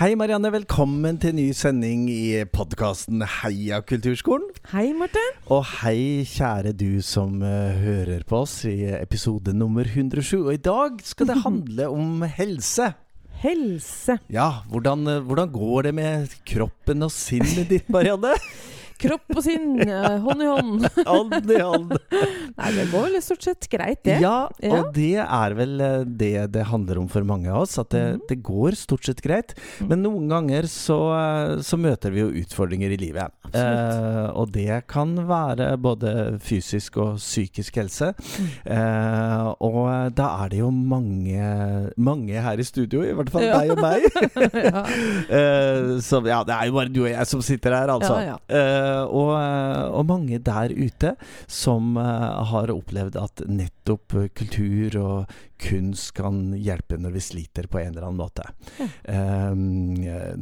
Hei Marianne, velkommen til ny sending i podkasten Heia kulturskolen. Hei, Marte. Og hei, kjære du som uh, hører på oss i episode nummer 107. Og i dag skal det handle om helse. Helse. Ja, hvordan, uh, hvordan går det med kroppen og sinnet ditt, Marianne? Kropp og sinn, eh, hånd i hånd. Hånd i hånd. Nei, det går vel stort sett greit, det. Ja, Ja. og det er vel eh, det det handler om for mange av oss. At det, mm. det går stort sett greit. Mm. Men noen ganger så, eh, så møter vi jo utfordringer i livet. Eh, og det kan være både fysisk og psykisk helse. Mm. Eh, og da er det jo mange, mange her i studio, i hvert fall Ja. deg og meg. ja. Eh, så ja, det er jo bare du og jeg som sitter her, altså. Ja, ja. Eh, og, og mange der ute som eh, har opplevd at nettopp eh, kultur og kunst kan hjelpe når vi sliter på en eller annen måte. Ja. Um,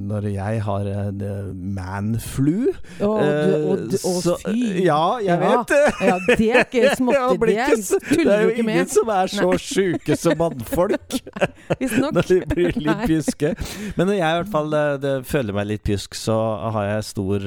når jeg har uh, eh, manflu Å, og, du- å, eh, fy. Ja, jeg Ja. vet det! Ja, det er ikke småtteri. Det det er jo ikke ingen med. som er så sjuke som mannfolk. Når de blir litt Nei. pjuske. Men når jeg i hvert fall det, føler meg litt pjusk, så har jeg stor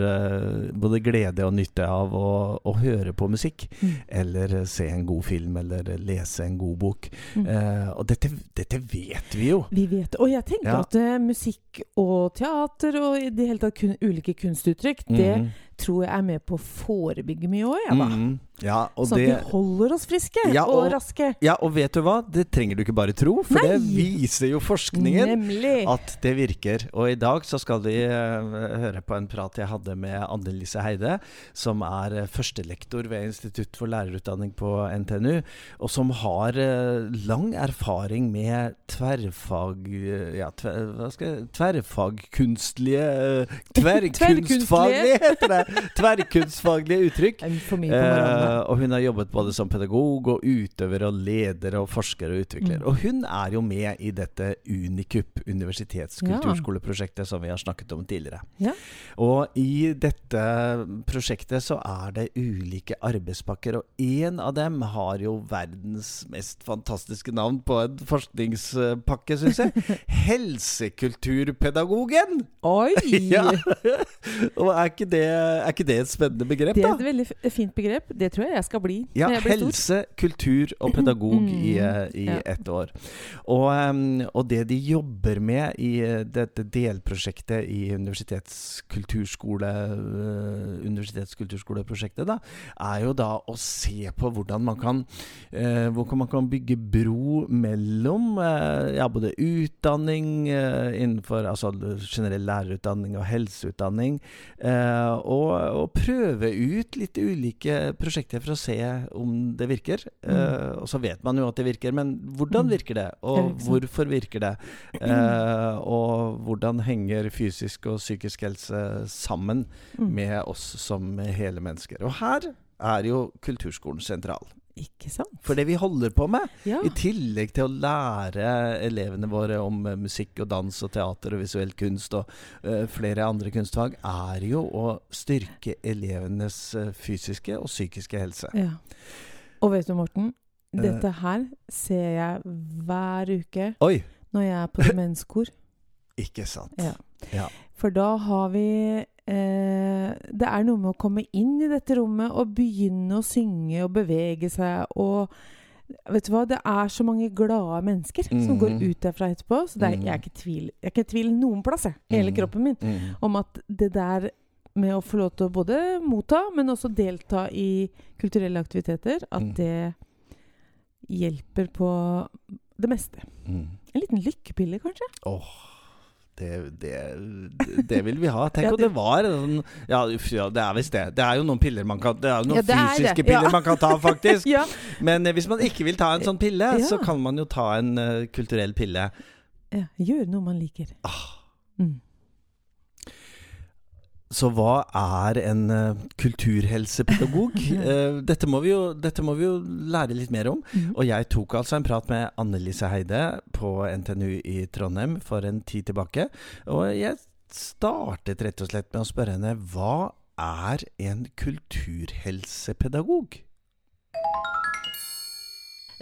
både glede og nytte av å, å høre på musikk. Mm. Eller se en god film, eller lese en god bok. Mm. Eh, og dette, dette vet vi jo. Vi vet det. Og jeg tenker Ja. at uh, musikk og teater og i det hele tatt kun, ulike kunstuttrykk, det Mhm. Tror jeg er med på å forebygge mye òg, jeg, da. Mm, Ja, og Sånn at det vi holder oss friske Ja, og, og- raske. Ja, og vet du hva? Det trenger du ikke bare tro, for Nei. det viser jo forskningen. Nemlig. At det virker. Og i dag så skal vi uh, høre på en prat jeg hadde med Anne Lise Heide, som er eh, førstelektor ved Institutt for lærerutdanning på NTNU, og som har uh, lang erfaring med tverrfag... Ja, tver, hva skal jeg Tverrfagkunstlige uh, Tverrkunstfaglige, heter det! Tverrkunstfaglige uttrykk. Eh, og hun har jobbet både som pedagog og utøver og leder og forsker og utvikler. Mm. Og hun er jo med i dette Unikup universitetskulturskoleprosjektet som vi har snakket om tidligere. Ja. Og i dette prosjektet så er det ulike arbeidspakker, og én av dem har jo verdens mest fantastiske navn på en forskningspakke, syns jeg. Helsekulturpedagogen! Oi! Ja. Og er ikke, det, er ikke det et spennende begrep, Det er et veldig fint begrep. Det tror jeg jeg skal bli Ja, helse, kultur og pedagog i, Mm, eh, i ja. ett år. Og, og det de jobber med i eh, dette delprosjektet i universitetskulturskole eh, universitetskulturskoleprosjektet, da, er jo da å se på hvordan man kan eh, hvordan man kan bygge bro mellom eh, ja, både utdanning eh, innenfor altså generell lærerutdanning og helseutdanning, eh, og, og prøve ut litt ulike prosjekter for å se om det virker. Eh, og så vet man jo at det virker, men hvordan Mm. virker det? Og det hvorfor virker det? Uh, og hvordan henger fysisk og psykisk helse sammen Mm. med oss som hele mennesker? Og her er jo kulturskolen sentral. Ikke sant? For det vi holder på med, Ja. i tillegg til å lære elevene våre om eh, musikk og dans og teater og visuell kunst og uh, flere andre kunstfag, er jo å styrke elevenes eh, fysiske og psykiske helse. ja. Og vet du, Morten? Dette her ser jeg hver uke Oi! når jeg er på demenskor. Ikke sant. Ja. Ja. For da har vi eh, Det er noe med å komme inn i dette rommet og begynne å synge og bevege seg og Vet du hva, det er så mange glade mennesker som går Mhm. ut derfra etterpå. Så er, jeg er ikke tvil Jeg er ikke i tvil noen plass, jeg, hele Mhm. kroppen min, Mm. om at det der med å få lov til å både motta, men også delta i kulturelle aktiviteter, at Mm. det hjelper på det meste. Mm. En liten lykkepille, kanskje? Åh, det, det, det vil vi ha. Tenk Ja, om det- var en Ja, ja, det er visst det. Det er jo noen piller man kan Det er jo noen Ja, fysiske piller man kan ta, faktisk. Men eh, hvis man ikke vil ta en sånn pille, så kan man jo ta en uh, kulturell pille. ja. gjør noe man liker. Ah. Mm. Så hva er en uh, kulturhelsepedagog? uh, dette, må vi jo, dette må vi jo lære litt mer om. Mm. Og jeg tok altså en prat med Annelise Heide på NTNU i Trondheim for en tid tilbake. Og jeg startet rett og slett med å spørre henne hva er en kulturhelsepedagog?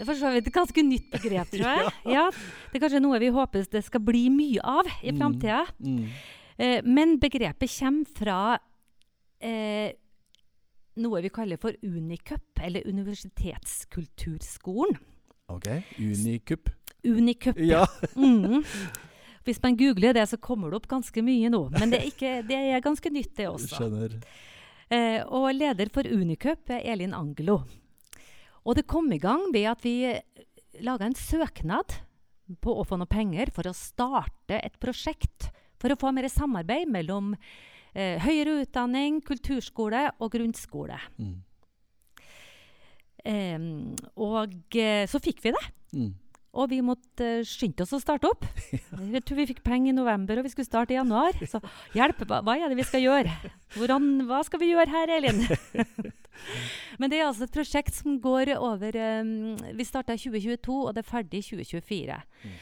for så vidt et ganske nytt begrep, tror jeg. ja. Det er kanskje noe vi håper det skal bli mye av i framtida. Mm. Eh, men begrepet kommer fra eh, noe vi kaller for Unicup, eller Universitetskulturskolen. Ok. Unicup. Unicup. Ja. Mm. Hvis man googler det, så kommer det opp ganske mye nå. Men det er, ikke, det er ganske nytt, det også. Skjønner. Eh, og leder for Unicup er Elin Angelo. Og det kom i gang ved at vi laga en søknad på å få noe penger for å starte et prosjekt for å få mer samarbeid mellom eh, høyere utdanning, kulturskole og grunnskole. Mm. Eh, og så fikk vi det. Mm. Og vi måtte eh, skynde oss å starte opp. Jeg tror vi fikk penger i november, og vi skulle starte i januar. Så hjelp, hva, hva er det vi skal gjøre? Hvordan, hva skal vi gjøre her, Elin? Men det er altså et prosjekt som går over um, Vi starta i 2022, og det er ferdig i 2024. Mm.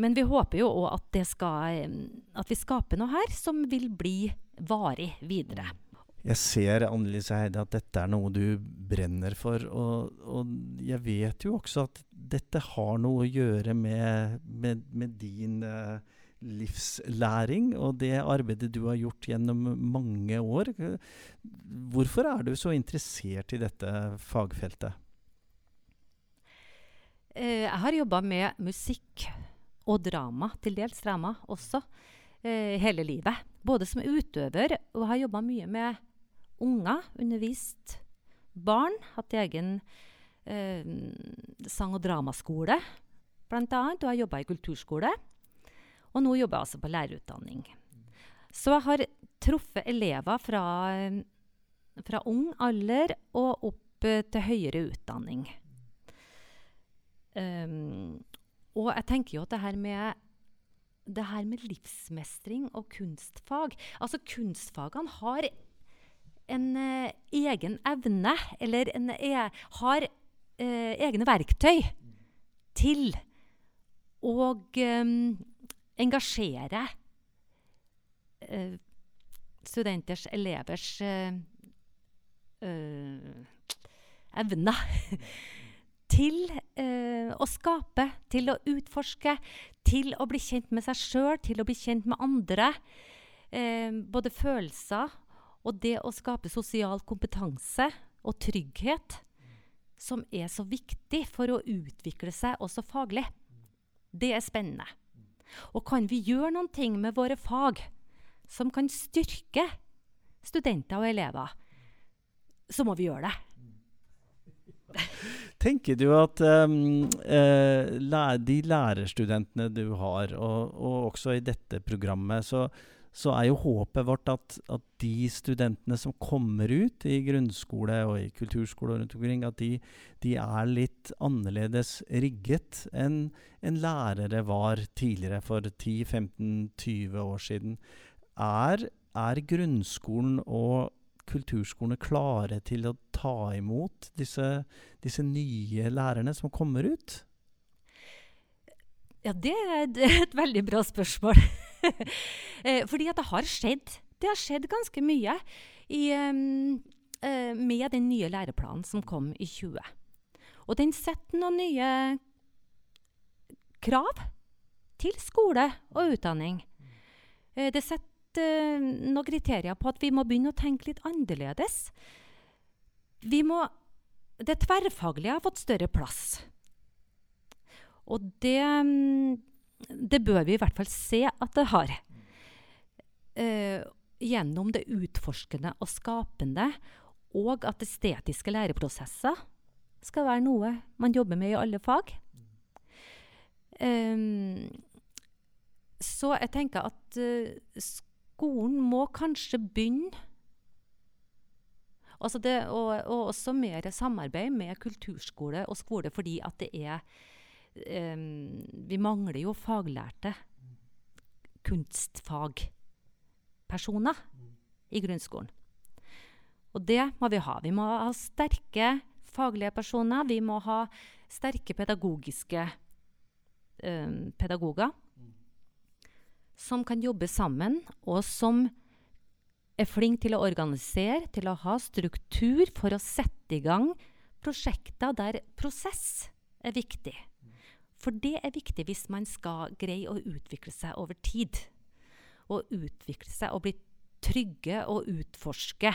Men vi håper jo òg at, um, at vi skaper noe her som vil bli varig videre. Jeg ser Annelise Heide, at dette er noe du brenner for. Og, og jeg vet jo også at dette har noe å gjøre med, med, med din uh, livslæring og det arbeidet du har gjort gjennom mange år. Hvorfor er du så interessert i dette fagfeltet? Eh, jeg har jobba med musikk og drama, til dels drama også, eh, hele livet. Både som utøver og har jobba mye med unger, undervist barn. Hatt egen eh, sang- og dramaskole, annet. Og har jobba i kulturskole. Og nå jobber jeg altså på lærerutdanning. Så jeg har truffet elever fra, fra ung alder og opp eh, til høyere utdanning. Um, og jeg tenker jo at det her med det her med livsmestring og kunstfag Altså, kunstfagene har en eh, egen evne, eller en, e har eh, egne verktøy til å um, engasjere eh, studenters, elevers eh, eh, evner til eh, å skape, til å utforske, til å bli kjent med seg sjøl, til å bli kjent med andre. Eh, både følelser og det å skape sosial kompetanse og trygghet, som er så viktig for å utvikle seg også faglig. Det er spennende. Og kan vi gjøre noen ting med våre fag som kan styrke studenter og elever, så må vi gjøre det. Tenker du at um, de lærerstudentene du har, og, og også i dette programmet, så, så er jo håpet vårt at, at de studentene som kommer ut i grunnskole og i kulturskole rundt omkring, at de, de er litt annerledes rigget enn en lærere var tidligere, for 10-15-20 år siden. Er, er grunnskolen og kulturskolene klare til å ta imot disse, disse nye lærerne som kommer ut? Ja, det er et, veldig bra spørsmål. Eh, Fordi at det har skjedd. Det har skjedd ganske mye i, um, med den nye læreplanen som kom i 20. Og den setter noen nye krav til skole og utdanning. Eh, det setter eh, noen kriterier på at vi må begynne å tenke litt annerledes. Vi må Det tverrfaglige har fått større plass. Og det, mm, det bør vi i hvert fall se at det har. Uh, gjennom det utforskende og skapende, og at estetiske læreprosesser skal være noe man jobber med i alle fag. Um, så jeg tenker at eh, skolen må kanskje begynne altså det, og, og også mer samarbeid med kulturskole og skole, fordi at det er um, Vi mangler jo faglærte kunstfagpersoner i grunnskolen. Og det må vi ha. Vi må ha sterke faglige personer. Vi må ha sterke pedagogiske um, pedagoger som kan jobbe sammen, og som er flinke til å organisere, til å ha struktur for å sette i gang prosjekter der prosess er viktig. For det er viktig hvis man skal greie å utvikle seg over tid. Og utvikle seg og bli trygge og utforske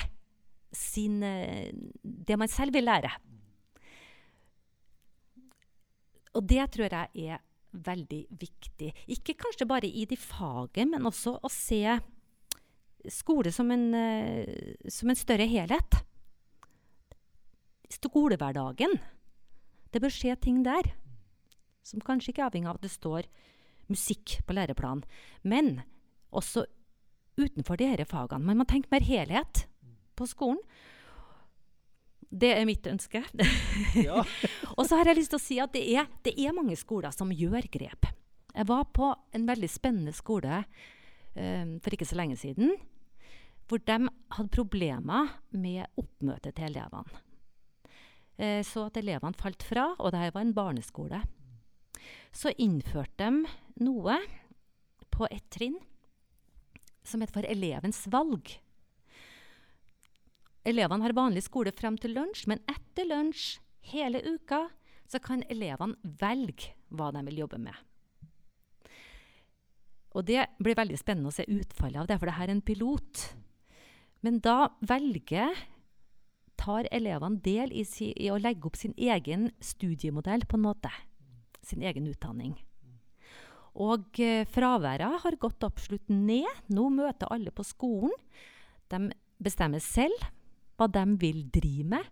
sin, eh, det man selv vil lære. Og det tror jeg er veldig viktig. Ikke kanskje bare i de faget, men også å se skole som en, eh, som en større helhet. Skolehverdagen. Det bør skje ting der som kanskje ikke er avhengig av at det står musikk på læreplanen. Men også utenfor de disse fagene. Man må tenke mer helhet på skolen. Det er mitt ønske. Ja. og så har jeg lyst til å si at det er, det er mange skoler som gjør grep. Jeg var på en veldig spennende skole um, for ikke så lenge siden, hvor de hadde problemer med oppmøtet til elevene. Eh, så at elevene falt fra, og dette var en barneskole. Så innførte de noe på et trinn som heter for elevens valg. Elevene har vanlig skole frem til lunsj, men etter lunsj hele uka så kan elevene velge hva de vil jobbe med. Og Det blir veldig spennende å se utfallet av det, for dette er en pilot. Men da velger tar elevene del i, si, i, å legge opp sin egen studiemodell, på en måte. Sin egen utdanning. Og eh, fraværet har gått absolutt ned. Nå møter alle på skolen. De bestemmer selv hva de vil drive med.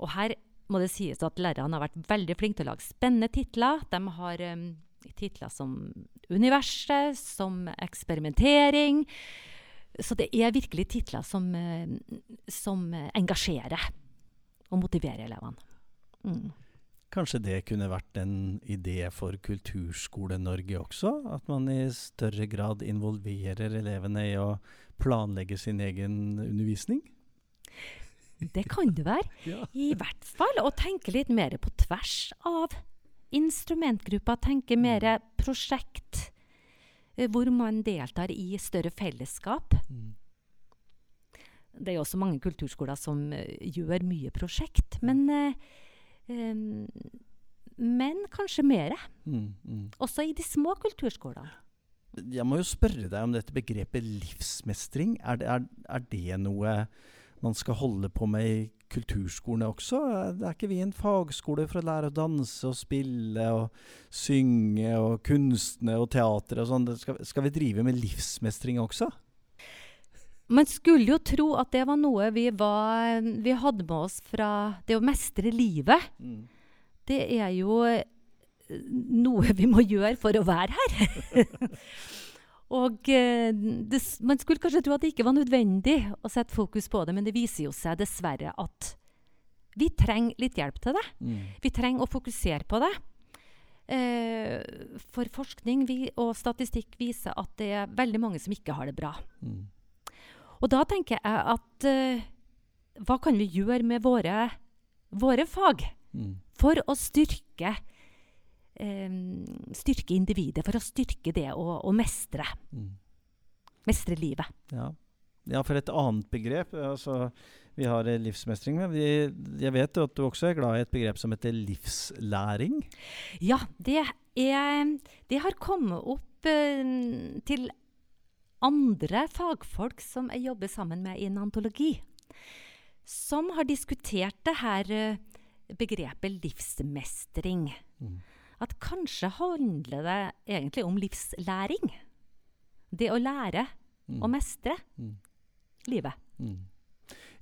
Og her må det sies at lærerne har vært veldig flinke til å lage spennende titler. De har um, titler som Universet, som eksperimentering. Så det er virkelig titler som, som engasjerer og motiverer elevene. Mm. Kanskje det kunne vært en idé for Kulturskole-Norge også? At man i større grad involverer elevene i å planlegge sin egen undervisning? Det kan det være. Ja. I hvert fall å tenke litt mer på tvers av instrumentgrupper. Tenke mer prosjekt, eh, hvor man deltar i større fellesskap. Mm. Det er også mange kulturskoler som uh, gjør mye prosjekt, men uh, um, Men kanskje mer. Mm, mm. Også i de små kulturskolene. Jeg må jo spørre deg om dette begrepet livsmestring. Er det, er, er det noe man skal holde på med i kulturskolene også? Er ikke vi en fagskole for å lære å danse og spille og synge og kunstne og teater og sånn? Skal, skal vi drive med livsmestring også? Man skulle jo tro at det var noe vi, var, vi hadde med oss fra det å mestre livet. Mm. Det er jo eh, noe vi må gjøre for å være her. Og eh, det, Man skulle kanskje tro at det ikke var nødvendig å sette fokus på det, men det viser jo seg dessverre at vi trenger litt hjelp til det. Mm. Vi trenger å fokusere på det. Eh, for forskning vi, og statistikk viser at det er veldig mange som ikke har det bra. Mm. Og da tenker jeg at eh, hva kan vi gjøre med våre, våre fag Mm. for å styrke styrke individet, for å styrke det å, å mestre. Mm. Mestre livet. Ja. ja, for et annet begrep altså, Vi har eh, livsmestring, men vi, jeg vet at du også er glad i et begrep som heter livslæring. Ja, det, er, det har kommet opp eh, til andre fagfolk som jeg jobber sammen med i en antologi, som har diskutert det her eh, begrepet livsmestring. Mm. At kanskje handler det egentlig om livslæring. Det å lære Mm. å mestre Mm. livet. Mm.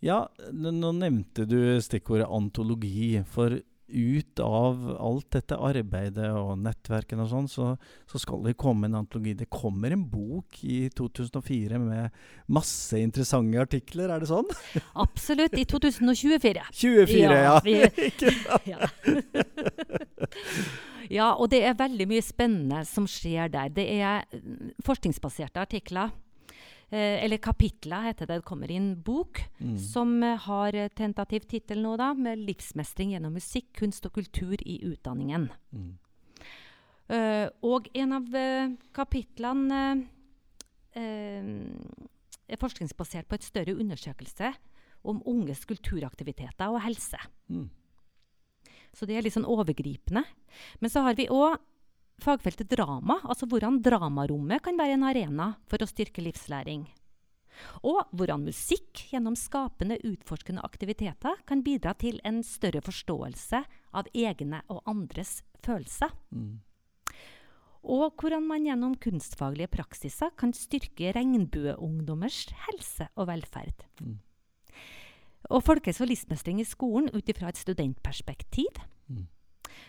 Ja, nå nevnte du stikkordet antologi. For ut av alt dette arbeidet og nettverkene og sånn, så, så skal det komme en antologi. Det kommer en bok i 2004 med masse interessante artikler, er det sånn? Absolutt. I 2024. 24, ja. vi- ja. ja, og det er veldig mye spennende som skjer der. Det er mm, forskningsbaserte artikler. Eh, eller kapitler, heter det. Det kommer inn bok Mm. som eh, har tentativ tittel nå, da, med 'Livsmestring gjennom musikk, kunst og kultur i utdanningen'. Mm. Uh, og en av uh, kapitlene eh, er forskningsbasert på et større undersøkelse om unges kulturaktiviteter og helse. Mm. Så det er litt sånn overgripende. Men så har vi òg fagfeltet drama, altså hvordan dramarommet kan være en arena for å styrke livslæring. Og hvordan musikk gjennom skapende, utforskende aktiviteter kan bidra til en større forståelse av egne og andres følelser. Mm. Og hvordan man gjennom kunstfaglige praksiser kan styrke regnbueungdommers helse og velferd. Mm. Og folkehelse og livsmestring i skolen ut ifra et studentperspektiv. Mm.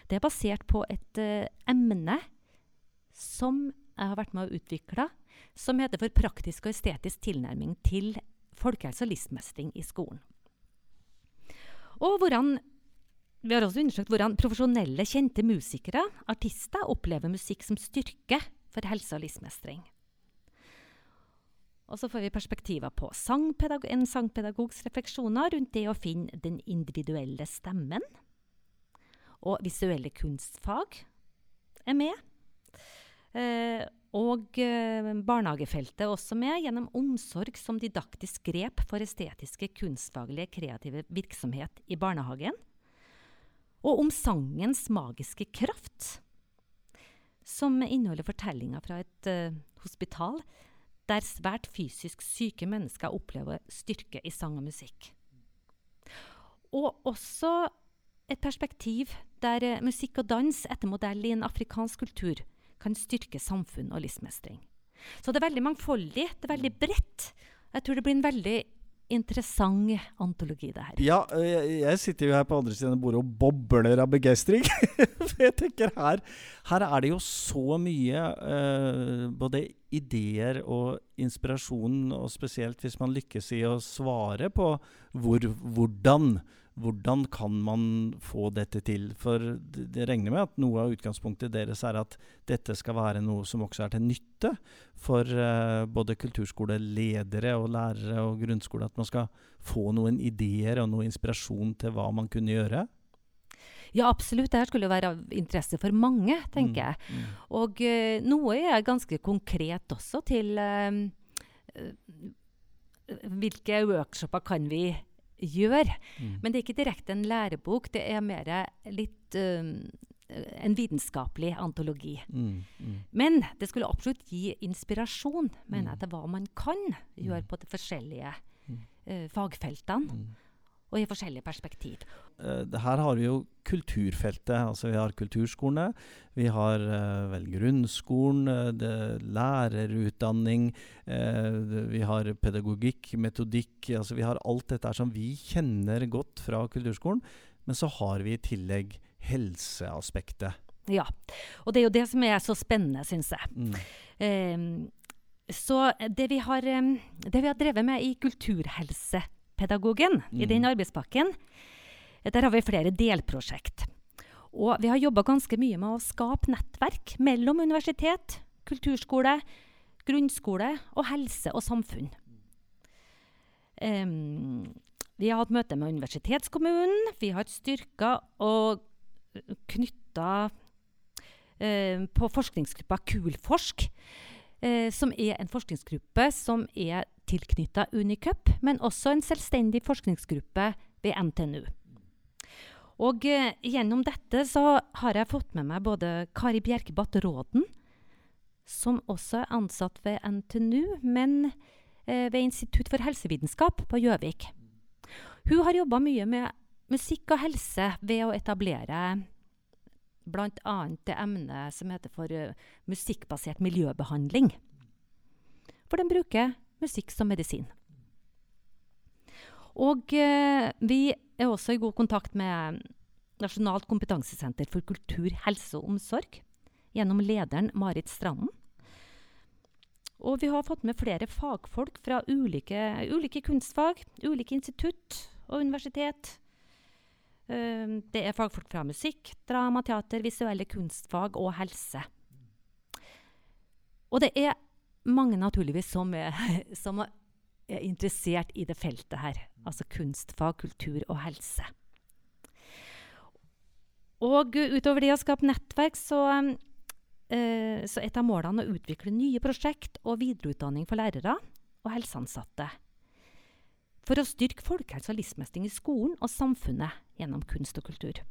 Det er basert på et uh, emne som jeg har vært med å utvikle, som heter for praktisk og estetisk tilnærming til folkehelse og livsmestring i skolen. Og hvordan vi har også undersøkt hvordan profesjonelle, kjente musikere, artister, opplever musikk som styrke for helse og livsmestring. Og så får vi perspektiver på sangpedagog en sangpedagogs refleksjoner rundt det å finne den individuelle stemmen. Og visuelle kunstfag er med. Eh, og eh, barnehagefeltet er også med, gjennom omsorg som didaktisk grep for estetiske, kunstfaglige, kreative virksomhet i barnehagen og om sangens magiske kraft, som inneholder fortellinger fra et eh, hospital der svært fysisk syke mennesker opplever styrke i sang og musikk. Og også et perspektiv der uh, musikk og dans etter modell i en afrikansk kultur kan styrke samfunn og livsmestring. Så det er veldig mangfoldig, det er veldig bredt. Jeg tror det blir en veldig interessant antologi, det her. Ja, jeg, jeg sitter jo her på andre siden av bordet og bobler av begeistring. For jeg tenker her, her er det jo så mye uh, både ideer og inspirasjon, og spesielt hvis man lykkes i å svare på hvor, hvordan hvordan kan man få dette til? For det regner med at noe av utgangspunktet deres er at dette skal være noe som også er til nytte for uh, både kulturskoleledere og lærere og grunnskole. At man skal få noen ideer og noe inspirasjon til hva man kunne gjøre? Ja, absolutt. Dette skulle jo være av interesse for mange, tenker mm, jeg. Mm. Og uh, noe er ganske konkret også til uh, hvilke workshoper kan vi gjør. Mm. Men det er ikke direkte en lærebok, det er mer litt um, en vitenskapelig antologi. Mm, mm. Men det skulle absolutt gi inspirasjon, mener jeg, mm. til hva man kan gjøre mm. på de forskjellige uh, fagfeltene. Og i forskjellige perspektiv. Uh, her har vi jo kulturfeltet. altså Vi har kulturskolene, vi har uh, vel grunnskolen, det, lærerutdanning, vi har pedagogikk, metodikk. altså Vi har alt dette som vi kjenner godt fra kulturskolen. Men så har vi i tillegg helseaspektet. Ja, og det er jo det som er så spennende, syns jeg. Mm. Um, så det vi, har, um, det vi har drevet med i Kulturhelse pedagogen mm. i den arbeidspakken. Der har vi flere delprosjekt. Og vi har jobba ganske mye med å skape nettverk mellom universitet, kulturskole, grunnskole og helse og samfunn. Um, vi har hatt møte med universitetskommunen. Vi har styrka og knytta uh, på forskningsgruppa Kulforsk, uh, som er en forskningsgruppe som er tilknytta Unicup, men også en selvstendig forskningsgruppe ved NTNU. Og eh, gjennom dette så har jeg fått med meg både Kari Bjerkebatt Råden, som også er ansatt ved NTNU, men eh, ved Institutt for helsevitenskap på Gjøvik. Hun har jobba mye med musikk og helse ved å etablere bl.a. det emnet som heter for uh, musikkbasert miljøbehandling. For den bruker musikk som medisin. Og eh, vi er også i god kontakt med Nasjonalt kompetansesenter for kultur, helse og omsorg gjennom lederen Marit Stranden. Og vi har fått med flere fagfolk fra ulike, ulike kunstfag, ulike institutt og universitet. Uh, det er fagfolk fra musikk, drama, teater, visuelle kunstfag og helse. Og det er mange naturligvis som er, som er interessert i det feltet her. Altså kunstfag, kultur og helse. Og utover det å skape nettverk, så, eh, så et av målene å utvikle nye prosjekt og videreutdanning for lærere og helseansatte. For å styrke folkehelse og livsmestring i skolen og samfunnet gjennom kunst og kultur.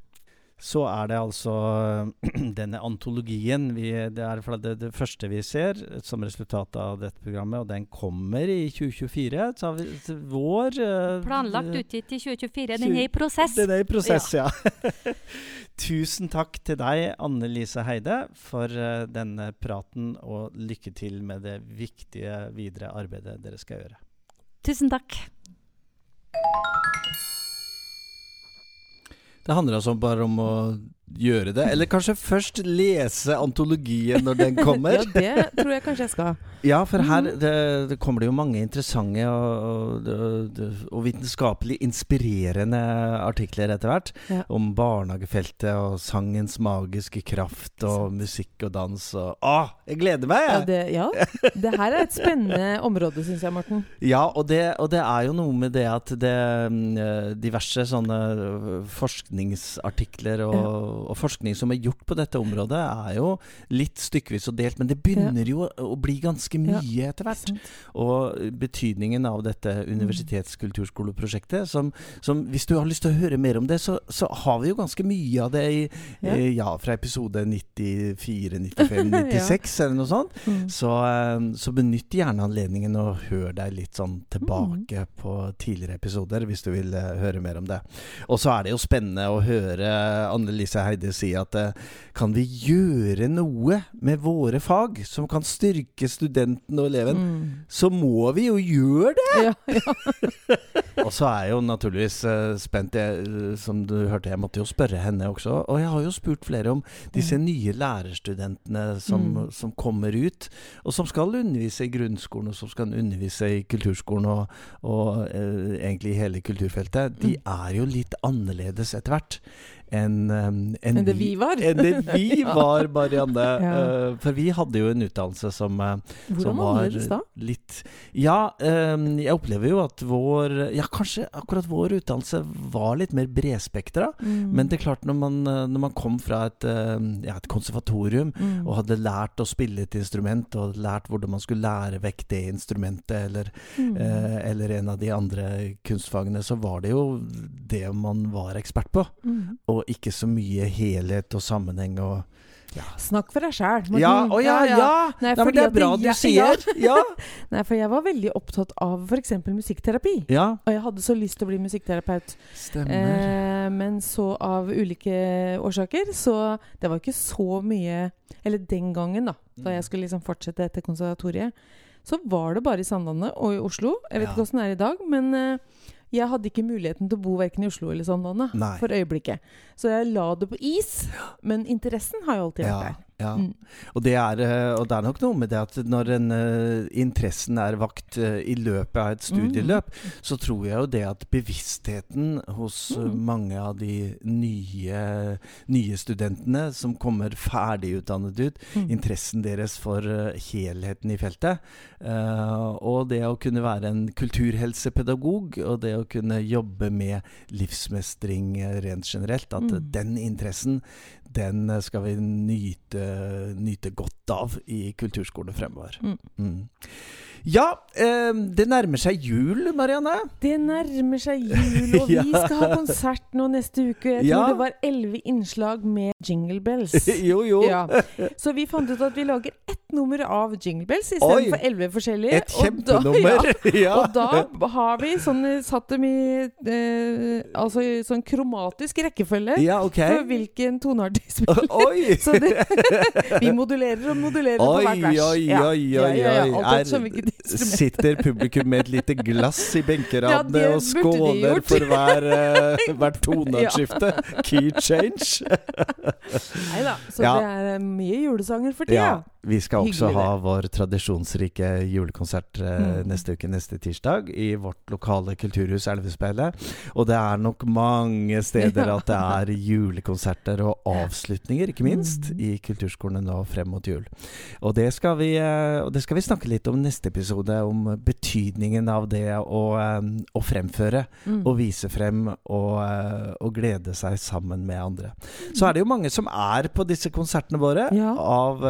så er det altså denne antologien vi, Det er det, det, første vi ser som resultat av dette programmet, og den kommer i 2024. Så vi, vår uh, Planlagt utgitt i 2024. Den er i prosess. Den er i prosess, ja. ja. Tusen takk til deg, Anne Lise Heide, for uh, denne praten, og lykke til med det viktige videre arbeidet dere skal gjøre. Tusen takk. Det handler altså bare om å gjøre det. Eller kanskje først lese antologien når den kommer. ja, det tror jeg kanskje jeg skal. Ja, for her mhm. det, det kommer det jo mange interessante og, og, og vitenskapelig inspirerende artikler etter hvert. Ja. Om barnehagefeltet og sangens magiske kraft og musikk og dans og Å, jeg gleder meg! Ja, det, ja. det her er et spennende område, syns jeg, Morten. Ja, og det, og det, er jo noe med det at det mm, diverse sånne forskningsartikler og ja og forskning som er gjort på dette området, er jo litt stykkevis og delt. Men det begynner jo å bli ganske mye ja, etter hvert. Og betydningen av dette mm. universitetskulturskoleprosjektet, som, som, hvis du har lyst til å høre mer om det, så, så har vi jo ganske mye av det i, ja. Eh, ja fra episode 94, 95, 96 eller noe sånt. Mm. Så, eh, så, benytt gjerne anledningen og hør deg litt sånn tilbake mm. på tidligere episoder, hvis du vil uh, høre mer om det. Og så er det jo spennende å høre Anne Lise Heide si at uh, kan vi gjøre noe med våre fag som kan styrke studenten og eleven, mm. så må vi jo gjøre det! Ja, ja. og så er jeg jo naturligvis uh, spent, jeg, som du hørte, jeg måtte jo spørre henne også. Og jeg har jo spurt flere om disse mm. nye lærerstudentene som, mm. som, kommer ut, og som skal undervise i grunnskolen, og som skal undervise i kulturskolen og, og eh, egentlig i hele kulturfeltet. De mm. er jo litt annerledes etter hvert enn en, en det vi var. enn det vi var, Marianne. ja. uh, for vi hadde jo en utdannelse som, uh, som var litt Ja, um, jeg opplever jo at vår Ja, kanskje akkurat vår utdannelse var litt mer bredspektra. Mm. Men det er klart, når man, når man kom fra et, ja, et konservatorium mm. og hadde lært å spille et instrument, og lært hvordan man skulle lære vekk det instrumentet, eller, mm. eller en av de andre kunstfagene, så var det jo det man var ekspert på. Mm. Og og ikke så mye helhet og sammenheng og ja. Snakk for deg sjæl. Ja, å ja, ja! ja. Nei, Nei, men det er bra du sier. Ja. Nei, for jeg var veldig opptatt av f.eks. musikkterapi. Ja. Og jeg hadde så lyst til å bli musikkterapeut. Eh, men så av ulike årsaker, så det var ikke så mye Eller den gangen, da, da mm. jeg skulle liksom fortsette etter konservatoriet, så var det bare i Sandlandet og i Oslo. Jeg vet ikke åssen det er i dag, men eh, jeg hadde ikke muligheten til å bo verken i Oslo eller Sandane for øyeblikket. Så jeg la det på is. Men interessen har jo alltid vært der. Ja. Mm. Og, det er, eh, og, det er, nok noe med det at når en, uh, interessen er vakt uh, i løpet av et studieløp, mm. så tror jeg jo det at bevisstheten hos uh, mange av de nye, nye, studentene som kommer ferdigutdannet ut, mm. interessen deres for helheten i feltet, og det å kunne være en kulturhelsepedagog, og det å kunne jobbe med livsmestring rent generelt, at mm. den interessen den eh, skal vi nyte, nyte godt av i kulturskolen fremover. Mm. Ja, eh, det nærmer seg jul, Marianne. Det nærmer seg jul, og vi skal ha konsert nå neste uke. Jeg tror ja. det var elleve innslag med Jingle Bells. jo, jo. Ja. Så vi fant ut at vi lager ett nummer av Jingle Bells istedenfor elleve forskjellige. Et kjempenummer! Og da, ja. og da har vi sånn satt dem i eh, Altså sånn kromatisk rekkefølge ja, okay. for hvilken toneart de spiller. Oi! Så det, vi modulerer og modulerer oi, på hvert vers. Oi, oi, oi, oi. Er, sitter publikum med et lite glass i benkeradene ja, og skåler for hver, uh, hvert toneskifte. Key change. Nei da. Så ja. det er eh, mye julesanger for tida. Ja. Vi skal også Hyggelig, ha vår tradisjonsrike julekonsert eh, mm. neste uke, neste tirsdag, i vårt lokale kulturhus Elvespeilet. Og det er nok mange steder at det er julekonserter og avslutninger, ikke minst, mm. i kulturskolene nå frem mot jul. Og det, skal vi, eh, og det skal vi snakke litt om neste episode, om betydningen av det å, eh, å fremføre mm. og vise frem og, og, glede seg sammen med andre. Så er det jo mange som er på disse konsertene våre, ja. av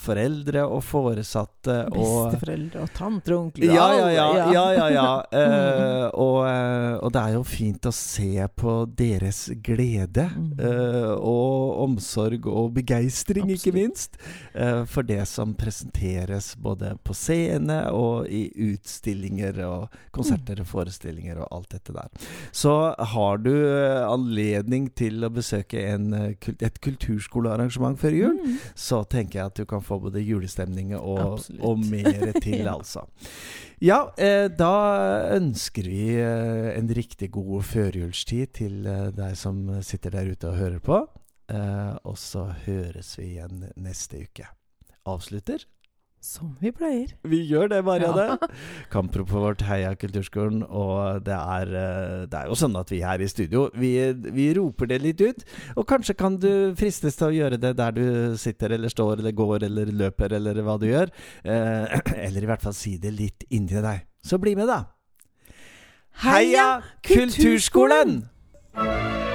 for foreldre og foresatte og Besteforeldre og tanter og onkler. ja, ja, ja. ja, ja, ja. uh, og, eh, og det er jo fint å se på deres glede eh, og omsorg og begeistring, ikke minst, uh, for det som presenteres både på scene og i utstillinger og konserter og forestillinger og alt dette der. Så har du anledning til å besøke en, et kulturskolearrangement før jul, Mm. så tenker jeg at du kan få både julestemning og, og mer til, Ja. altså. Ja, eh, da ønsker vi eh, en riktig god førjulstid til eh, deg som sitter der ute og hører på. Eh, og så høres vi igjen neste uke. Avslutter? Som vi pleier. Vi gjør det, Marianne. for vårt Heia Kulturskolen. Og det er, eh, det er jo sånn at vi her i studio, vi, vi roper det litt ut. Og kanskje kan du fristes til å gjøre det der du sitter eller står eller går eller løper eller hva du gjør. Eh, eller i hvert fall si det litt inni deg. Så bli med, da. Heia Kulturskolen! Heia Kulturskolen!